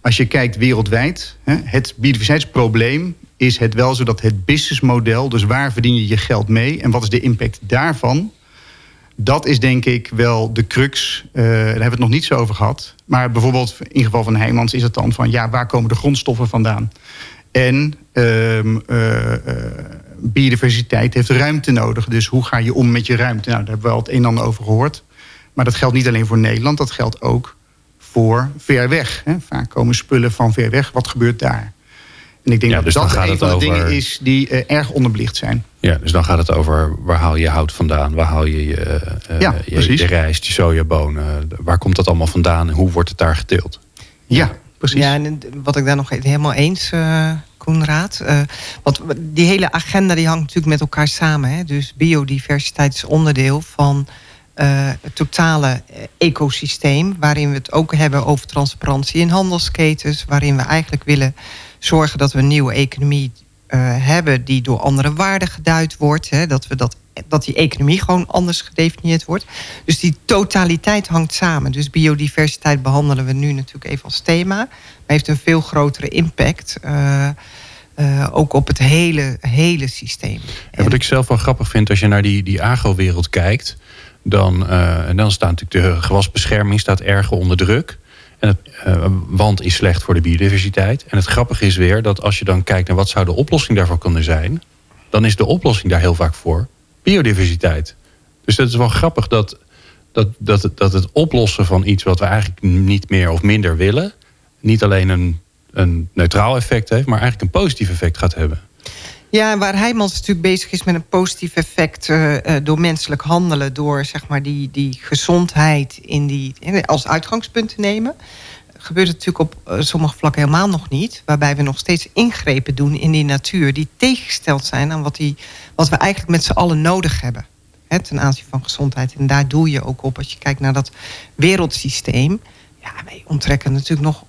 [SPEAKER 4] Als je kijkt wereldwijd, hè, het biodiversiteitsprobleem is het wel zo dat het businessmodel... dus waar verdien je je geld mee en wat is de impact daarvan... dat is denk ik wel de crux. Uh, daar hebben we het nog niet zo over gehad. Maar bijvoorbeeld in geval van Heijmans is het dan van... ja, waar komen de grondstoffen vandaan? En um, uh, biodiversiteit heeft ruimte nodig. Dus hoe ga je om met je ruimte? Nou, daar hebben we al het een en ander over gehoord. Maar dat geldt niet alleen voor Nederland, dat geldt ook voor ver weg. Hè. Vaak komen spullen van ver weg. Wat gebeurt daar? En ik denk
[SPEAKER 2] Ja, dus
[SPEAKER 4] dat dat een van
[SPEAKER 2] het
[SPEAKER 4] de dingen is die eh, erg onderbelicht zijn.
[SPEAKER 2] Ja, dus dan gaat het over waar haal je hout vandaan, waar haal je je, eh,
[SPEAKER 4] Ja,
[SPEAKER 2] je, rijst, je sojabonen, waar komt dat allemaal vandaan en hoe wordt het daar geteeld?
[SPEAKER 4] Ja, precies.
[SPEAKER 5] Ja, en wat ik daar nog helemaal eens, eh Koenraad. eh, want die hele agenda die hangt natuurlijk met elkaar samen. Hè? Dus biodiversiteit is onderdeel van eh, het totale eh, ecosysteem. Waarin we het ook hebben over transparantie in handelsketens. Waarin we eigenlijk willen zorgen dat we een nieuwe economie hebben die door andere waarden geduid wordt. Hè? Dat, we dat, dat die economie gewoon anders gedefinieerd wordt. Dus die totaliteit hangt samen. Dus biodiversiteit behandelen we nu natuurlijk even als thema. Maar heeft een veel grotere impact. eh, eh, ook op het hele, hele systeem.
[SPEAKER 2] En wat ik zelf wel grappig vind, als je naar die, die agro-wereld kijkt, dan, eh, en dan staat natuurlijk de gewasbescherming staat erg onder druk. En het, eh, want is slecht voor de biodiversiteit. En het grappige is weer dat als je dan kijkt naar wat zou de oplossing daarvoor kunnen zijn, dan is de oplossing daar heel vaak voor biodiversiteit. Dus dat is wel grappig dat, dat, dat, het, dat het oplossen van iets wat we eigenlijk niet meer of minder willen, niet alleen een, een neutraal effect heeft, maar eigenlijk een positief effect gaat hebben.
[SPEAKER 5] Ja, waar Heijmans natuurlijk bezig is met een positief effect eh, eh, door menselijk handelen, door zeg maar die, die gezondheid in die, in- als uitgangspunt te nemen, gebeurt het natuurlijk op eh, sommige vlakken helemaal nog niet. Waarbij we nog steeds ingrepen doen in die natuur die tegengesteld zijn aan wat, die, wat we eigenlijk met z'n allen nodig hebben. Hè, ten aanzien van gezondheid. En daar doe je ook op als je kijkt naar dat wereldsysteem. Ja, wij onttrekken natuurlijk nog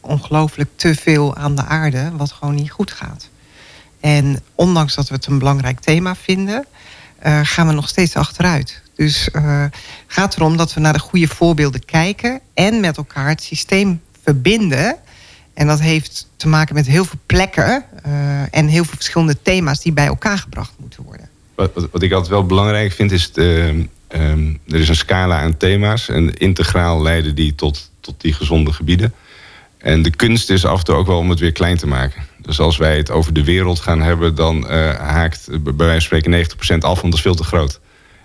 [SPEAKER 5] ongelooflijk te veel aan de aarde, wat gewoon niet goed gaat. En ondanks dat we het een belangrijk thema vinden, eh, gaan we nog steeds achteruit. Dus eh, het gaat erom dat we naar de goede voorbeelden kijken en met elkaar het systeem verbinden. En dat heeft te maken met heel veel plekken eh, en heel veel verschillende thema's die bij elkaar gebracht moeten worden.
[SPEAKER 3] Wat, wat, ik altijd wel belangrijk vind is... De, ehm, er is een scala aan thema's. En integraal leiden die tot, tot die gezonde gebieden. En de kunst is af en toe ook wel om het weer klein te maken. Dus als wij het over de wereld gaan hebben... dan eh, haakt eh, bij wijze van spreken 90% af, want dat is veel te groot.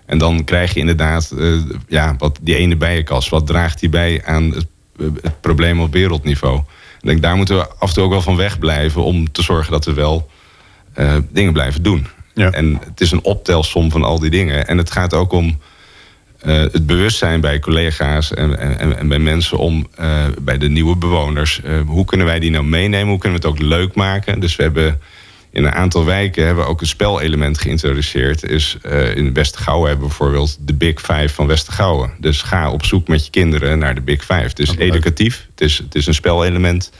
[SPEAKER 3] En dan krijg je inderdaad eh, ja, wat, die ene bijenkas. Wat draagt die bij aan het, eh, het probleem op wereldniveau? Ik denk, daar moeten we af en toe ook wel van wegblijven... om te zorgen dat we wel eh, dingen blijven doen.
[SPEAKER 2] Ja.
[SPEAKER 3] En het is een optelsom van al die dingen. En het gaat ook om het bewustzijn bij collega's en, en, en bij mensen om bij de nieuwe bewoners. hoe kunnen wij die nou meenemen? Hoe kunnen we het ook leuk maken? Dus we hebben in een aantal wijken hebben we ook een spelelement geïntroduceerd. Is, eh, in Westergouwen hebben we bijvoorbeeld de Big Five van Westergouwen. Dus ga op zoek met je kinderen naar de Big Five. Het is educatief, het is, het is een spelelement.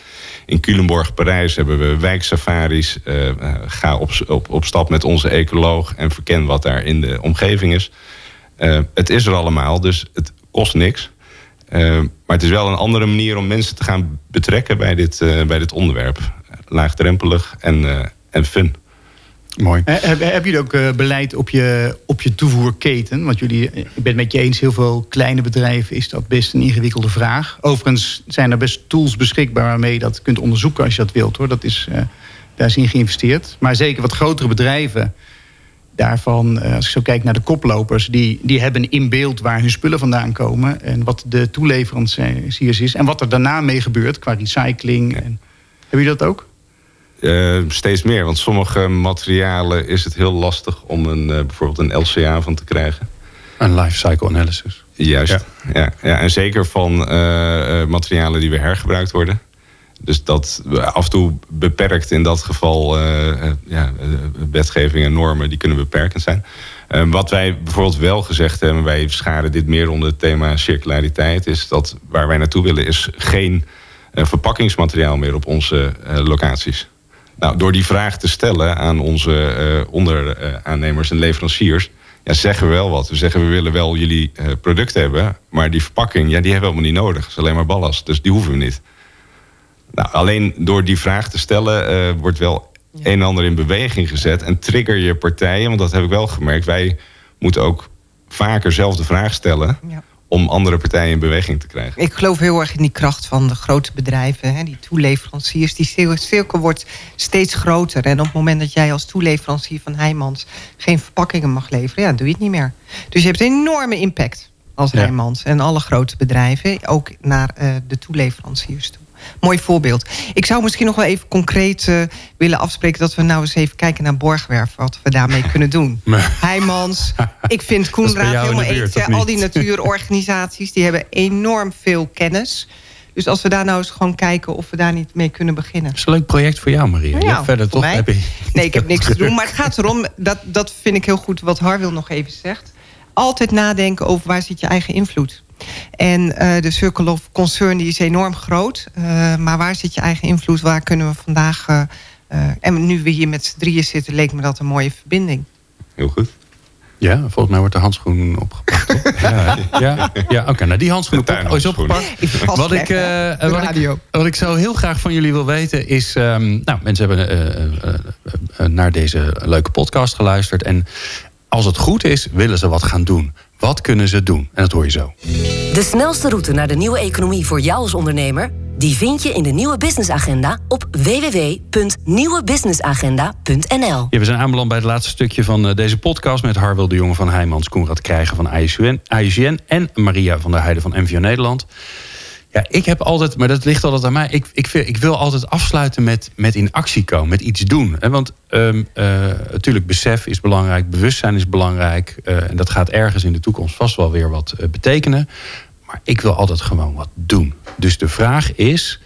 [SPEAKER 3] In Culemborg, Parijs hebben we wijksafaris. Eh, eh, ga op, op, op stap met onze ecoloog en verken wat daar in de omgeving is. Het is er allemaal, dus het kost niks. Maar het is wel een andere manier om mensen te gaan betrekken bij dit, bij dit onderwerp. Laagdrempelig en, en fun.
[SPEAKER 2] Mooi.
[SPEAKER 4] Eh, Heb, hebben jullie ook eh, beleid op je, op je toevoerketen? Want jullie, eh, ik ben het met je eens, heel veel kleine bedrijven is dat best een ingewikkelde vraag. Overigens zijn er best tools beschikbaar waarmee je dat kunt onderzoeken als je dat wilt hoor. Dat is, eh, daar is in geïnvesteerd. Maar zeker wat grotere bedrijven, daarvan, eh, als ik zo kijk naar de koplopers, die, die hebben in beeld waar hun spullen vandaan komen en wat de toeleveranciers is en wat er daarna mee gebeurt qua recycling. En, hebben jullie dat ook?
[SPEAKER 3] Eh, steeds meer, want sommige materialen is het heel lastig om een, eh, bijvoorbeeld een LCA van te krijgen.
[SPEAKER 2] Een life cycle analysis.
[SPEAKER 3] Juist,
[SPEAKER 2] Ja.
[SPEAKER 3] ja. Ja, en zeker van eh, materialen die weer hergebruikt worden. Dus dat af en toe beperkt in dat geval ja, wetgeving en normen die kunnen beperkend zijn. Eh, wat wij bijvoorbeeld wel gezegd hebben, wij scharen dit meer onder het thema circulariteit, is dat waar wij naartoe willen is geen verpakkingsmateriaal meer op onze locaties. Nou, door die vraag te stellen aan onze eh onderaannemers en leveranciers, ja, zeggen we wel wat. We zeggen we willen wel jullie uh, product hebben, maar die verpakking, ja, die hebben we helemaal niet nodig. Het is alleen maar ballast, dus die hoeven we niet. Nou, alleen door die vraag te stellen uh, wordt wel ja. een en ander in beweging gezet en trigger je partijen, want dat heb ik wel gemerkt. Wij moeten ook vaker zelf de vraag stellen. Ja om andere partijen in beweging te krijgen.
[SPEAKER 5] Ik geloof heel erg in die kracht van de grote bedrijven, hè, die toeleveranciers. Die cirkel wordt steeds groter. En op het moment dat jij als toeleverancier van Heijmans geen verpakkingen mag leveren, ja, doe je het niet meer. Dus je hebt een enorme impact als ja. Heijmans en alle grote bedrijven, ook naar uh, de toeleveranciers toe. Mooi voorbeeld. Ik zou misschien nog wel even concreet uh, willen afspreken... dat we nou eens even kijken naar Borgwerf. Wat we daarmee kunnen doen. Heijmans. Ik vind Koenraad helemaal eens. Al die natuurorganisaties die hebben enorm veel kennis. Dus als we daar nou eens gewoon kijken of we daar niet mee kunnen beginnen.
[SPEAKER 2] Dat is een leuk project voor jou, Maria. Ja, verder toch heb je...
[SPEAKER 5] Nee, ik heb niks te doen. Maar het gaat erom, dat, dat vind ik heel goed wat Harwil nog even zegt. Altijd nadenken over waar zit je eigen invloed. En uh, de circle of concern die is enorm groot. Uh, maar waar zit je eigen invloed? Waar kunnen we vandaag... Uh, en nu we hier met z'n drieën zitten... leek me dat een mooie verbinding.
[SPEAKER 3] Heel goed.
[SPEAKER 2] Ja, volgens mij wordt de handschoen opgepakt. ja, ja, ja oké. Okay, nou, die handschoen op, is opgepakt. Wat ik, uh, wat, ik, wat ik zo heel graag van jullie wil weten is... Um, nou, mensen hebben uh, uh, naar deze leuke podcast geluisterd. En als het goed is, willen ze wat gaan doen. Wat kunnen ze doen? En dat hoor je zo.
[SPEAKER 1] De snelste route naar de nieuwe economie voor jou als ondernemer... die vind je in de Nieuwe Business Agenda op www.nieuwebusinessagenda.nl.
[SPEAKER 2] Ja, we zijn aanbeland bij het laatste stukje van eh, deze podcast... met Harwil de Jonge van Heijmans, Koenrad Krijgen van IUCN... en Maria van der Heijden van MVO Nederland... Ja, ik heb altijd, maar dat ligt altijd aan mij. Ik, ik, wil altijd afsluiten met, met in actie komen, met iets doen. Want um, uh, natuurlijk, besef is belangrijk, bewustzijn is belangrijk. Uh, en dat gaat ergens in de toekomst vast wel weer wat uh, betekenen. Maar ik wil altijd gewoon wat doen. Dus de vraag is: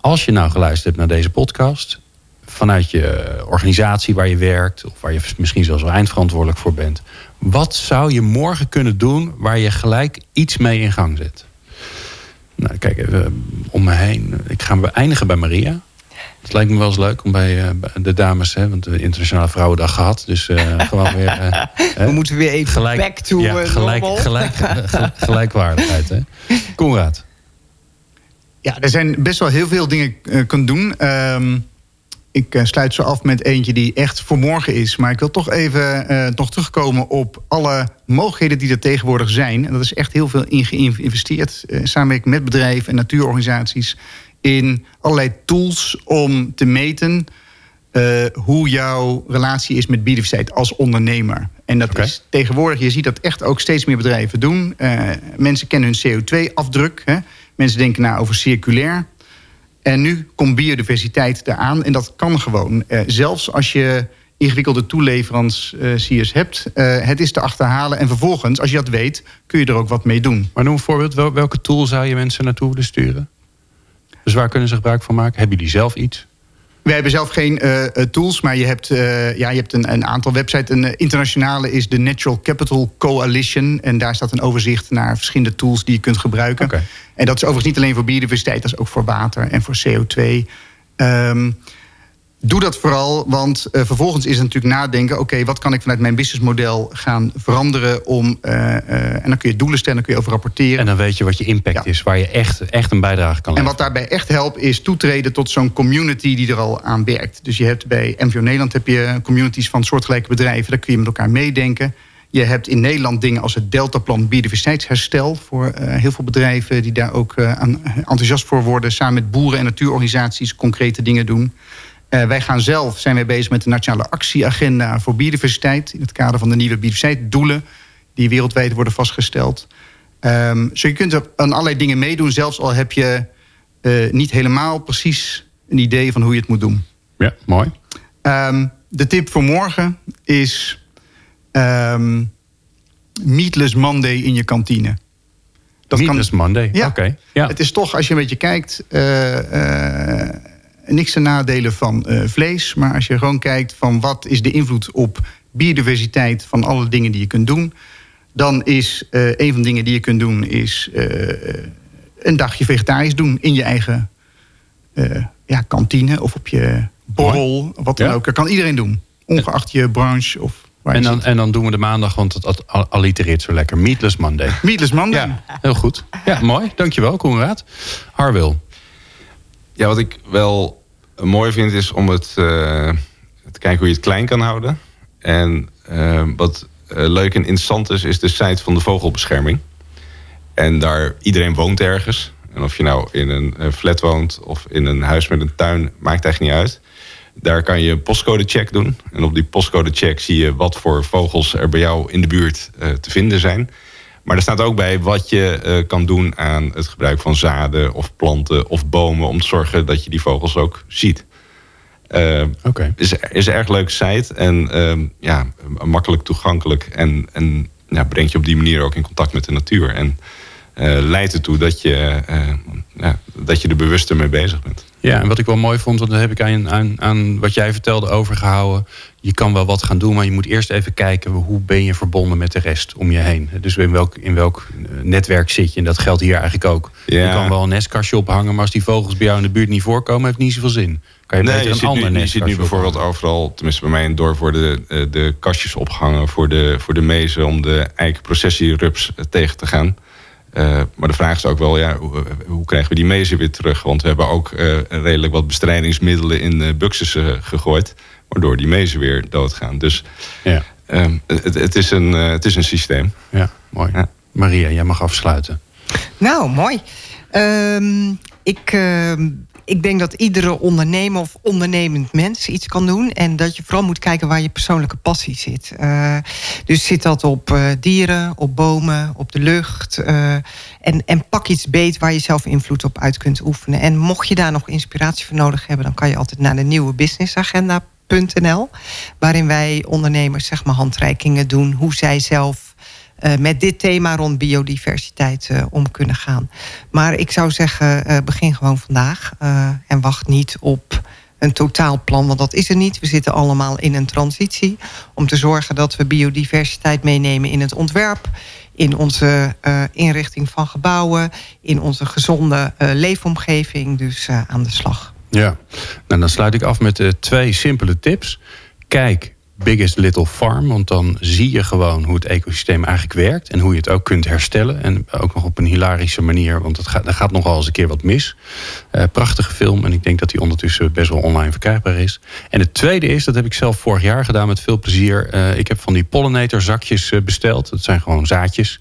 [SPEAKER 2] als je nou geluisterd hebt naar deze podcast, vanuit je organisatie waar je werkt, of waar je misschien zelfs wel eindverantwoordelijk voor bent, wat zou je morgen kunnen doen waar je gelijk iets mee in gang zet? Nou, kijk even om me heen. Ik ga eindigen bij Maria. Het lijkt me wel eens leuk om bij, uh, de dames, hè, want de Internationale Vrouwendag gehad. Dus uh, gewoon weer. Uh,
[SPEAKER 5] We moeten weer even gelijk, back to ja,
[SPEAKER 2] gelijk, gelijk, gelijkwaardigheid. Hè. Konrad.
[SPEAKER 4] Ja, er zijn best wel heel veel dingen kunnen doen. Um, ik uh, sluit zo af met eentje die echt voor morgen is. Maar ik wil toch even uh, nog terugkomen op alle mogelijkheden die er tegenwoordig zijn. En dat is echt heel veel in geïnvesteerd. Uh, samenwerking met bedrijven en natuurorganisaties. In allerlei tools om te meten hoe jouw relatie is met biodiversiteit als ondernemer. En dat okay. is tegenwoordig, je ziet dat echt ook steeds meer bedrijven doen. mensen kennen hun CO2-afdruk. Mensen denken na over circulair. En nu komt biodiversiteit eraan. En dat kan gewoon. Uh, zelfs als je ingewikkelde toeleveranciers hebt. Uh, het is te achterhalen. En vervolgens, als je dat weet, kun je er ook wat mee doen.
[SPEAKER 2] Maar noem een voorbeeld. Welke tool zou je mensen naartoe willen sturen? Dus waar kunnen ze gebruik van maken? Hebben jullie zelf iets?
[SPEAKER 4] Wij hebben zelf geen uh, tools, maar je hebt, uh, ja, je hebt een, een aantal websites. Een internationale is de Natural Capital Coalition. En daar staat een overzicht naar verschillende tools die je kunt gebruiken. Okay. En dat is overigens niet alleen voor biodiversiteit, dat is ook voor water en voor CO2. Um, doe dat vooral, want uh, vervolgens is het natuurlijk nadenken... oké, wat kan ik vanuit mijn businessmodel gaan veranderen... om, uh, uh, en dan kun je doelen stellen, dan kun je over rapporteren.
[SPEAKER 2] En dan weet je wat je impact ja. is, waar je echt, echt een bijdrage kan leveren.
[SPEAKER 4] En wat daarbij echt helpt, is toetreden tot zo'n community... die er al aan werkt. Dus je hebt bij MVO Nederland heb je communities van soortgelijke bedrijven... daar kun je met elkaar meedenken. Je hebt in Nederland dingen als het Deltaplan biodiversiteitsherstel... voor heel veel bedrijven die daar ook aan, enthousiast voor worden... samen met boeren en natuurorganisaties concrete dingen doen... Uh, wij gaan zelf, zijn wij bezig met de Nationale Actieagenda voor Biodiversiteit... in het kader van de nieuwe biodiversiteitsdoelen... die wereldwijd worden vastgesteld. Um, zo je kunt er aan allerlei dingen meedoen... zelfs al heb je uh, niet helemaal precies een idee van hoe je het moet doen.
[SPEAKER 2] Ja, mooi.
[SPEAKER 4] Um, de tip voor morgen is... Um, Meatless Monday in je kantine.
[SPEAKER 2] Dat Meatless kan, Monday,
[SPEAKER 4] ja,
[SPEAKER 2] oké. Okay.
[SPEAKER 4] Ja. Het is toch, als je een beetje kijkt... Uh, niks te nadelen van uh, vlees. Maar als je gewoon kijkt van wat is de invloed op biodiversiteit van alle dingen die je kunt doen. Dan is uh, een van de dingen die je kunt doen is uh, een dagje vegetarisch doen in je eigen ja, kantine of op je borrel. Wat dan ja. ook. Dat kan iedereen doen. Ongeacht je branche of waar je
[SPEAKER 2] En dan, en dan doen we de maandag, want het al- allitereert zo lekker. Meatless Monday.
[SPEAKER 4] Meatless Monday.
[SPEAKER 2] Ja, heel goed. Ja, mooi. Dankjewel, Koenraad. Harwil.
[SPEAKER 3] Ja, wat ik wel mooi vind is om het eh, te kijken hoe je het klein kan houden. En eh, wat eh, leuk en interessant is, is de site van de vogelbescherming. En daar, iedereen woont ergens. En of je nou in een flat woont of in een huis met een tuin, maakt echt niet uit. Daar kan je een postcode-check doen. En op die postcode-check zie je wat voor vogels er bij jou in de buurt te vinden zijn. Maar er staat ook bij wat je eh, kan doen aan het gebruik van zaden of planten of bomen. om te zorgen dat je die vogels ook ziet. Eh,
[SPEAKER 2] Oké.
[SPEAKER 3] is, is een erg leuke site en ehm, ja, makkelijk toegankelijk. En, en ja, brengt je op die manier ook in contact met de natuur. En eh, leidt ertoe dat je, ja, dat je er bewuster mee bezig bent.
[SPEAKER 2] Ja, en wat ik wel mooi vond, want daar heb ik aan, aan, aan wat jij vertelde overgehouden. Je kan wel wat gaan doen, maar je moet eerst even kijken hoe ben je verbonden met de rest om je heen. Dus in welk, in welk eh, netwerk zit je? En dat geldt hier eigenlijk ook.
[SPEAKER 3] Ja.
[SPEAKER 2] Je kan wel een nestkastje ophangen, maar als die vogels bij jou in de buurt niet voorkomen, heeft het niet zoveel zin. Kan je
[SPEAKER 3] Nee,
[SPEAKER 2] beter
[SPEAKER 3] je
[SPEAKER 2] een
[SPEAKER 3] ziet,
[SPEAKER 2] ander
[SPEAKER 3] nu, je ziet nu bijvoorbeeld
[SPEAKER 2] ophangen.
[SPEAKER 3] overal, tenminste bij mij in het dorp, worden de, de kastjes opgehangen voor de, voor de mezen om de eikenprocessierups tegen te gaan. Eh, maar de vraag is ook wel, ja, hoe, hoe krijgen we die mezen weer terug? Want we hebben ook eh, redelijk wat bestrijdingsmiddelen in uh, buxus eh, gegooid, waardoor die mezen weer doodgaan. Dus
[SPEAKER 2] Ja,
[SPEAKER 3] ehm, het, het, is een, eh, het is een systeem.
[SPEAKER 2] ja, mooi.
[SPEAKER 3] Ja.
[SPEAKER 2] Maria, jij mag afsluiten.
[SPEAKER 5] Nou, mooi. Ehm, ik, ehm, ik denk dat iedere ondernemer of ondernemend mens iets kan doen. En dat je vooral moet kijken waar je persoonlijke passie zit. Eh, dus zit dat op eh, dieren, op bomen, op de lucht. eh, en, en pak iets beet waar je zelf invloed op uit kunt oefenen. En mocht je daar nog inspiratie voor nodig hebben, dan kan je altijd naar de nieuwe businessagenda.nl. Waarin wij ondernemers zeg maar handreikingen doen hoe zij zelf met dit thema rond biodiversiteit uh, om kunnen gaan. Maar ik zou zeggen, uh, begin gewoon vandaag. eh, en wacht niet op een totaalplan, want dat is er niet. We zitten allemaal in een transitie. Om te zorgen dat we biodiversiteit meenemen in het ontwerp. In onze inrichting van gebouwen. In onze gezonde leefomgeving. Dus aan de slag.
[SPEAKER 2] Ja, nou, dan sluit ik af met twee simpele tips. Kijk Biggest Little Farm, want dan zie je gewoon hoe het ecosysteem eigenlijk werkt en hoe je het ook kunt herstellen. En ook nog op een hilarische manier, want het gaat, er gaat nogal eens een keer wat mis. Uh, prachtige film en ik denk dat die ondertussen best wel online verkrijgbaar is. En het tweede is, dat heb ik zelf vorig jaar gedaan met veel plezier. Uh, ik heb van die pollinator zakjes uh, besteld. Dat zijn gewoon zaadjes.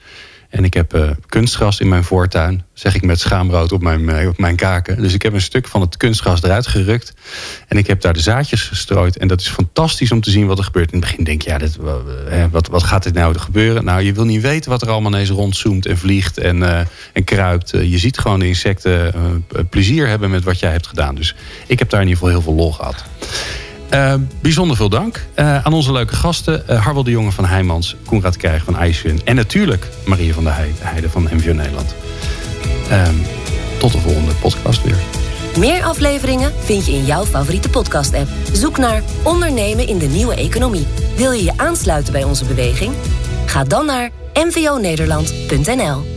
[SPEAKER 2] En ik heb uh, kunstgras in mijn voortuin. Zeg ik met schaamrood op mijn, uh, op mijn kaken. Dus ik heb een stuk van het kunstgras eruit gerukt. En ik heb daar de zaadjes gestrooid. En dat is fantastisch om te zien wat er gebeurt. In het begin denk je, ja, wat, wat gaat dit nou gebeuren? Nou, je wil niet weten wat er allemaal ineens rondzoomt en vliegt en, eh, en kruipt. je ziet gewoon de insecten plezier hebben met wat jij hebt gedaan. Dus ik heb daar in ieder geval heel veel lol gehad. Uh, bijzonder veel dank uh, aan onze leuke gasten. Uh, Harwel de Jonge van Heijmans, Koenraad Krijg van IJswin... en natuurlijk Marie van der Heijden van MVO Nederland. tot de volgende podcast weer.
[SPEAKER 1] Meer afleveringen vind je in jouw favoriete podcast-app. Zoek naar Ondernemen in de Nieuwe Economie. Wil je je aansluiten bij onze beweging? Ga dan naar mvonederland.nl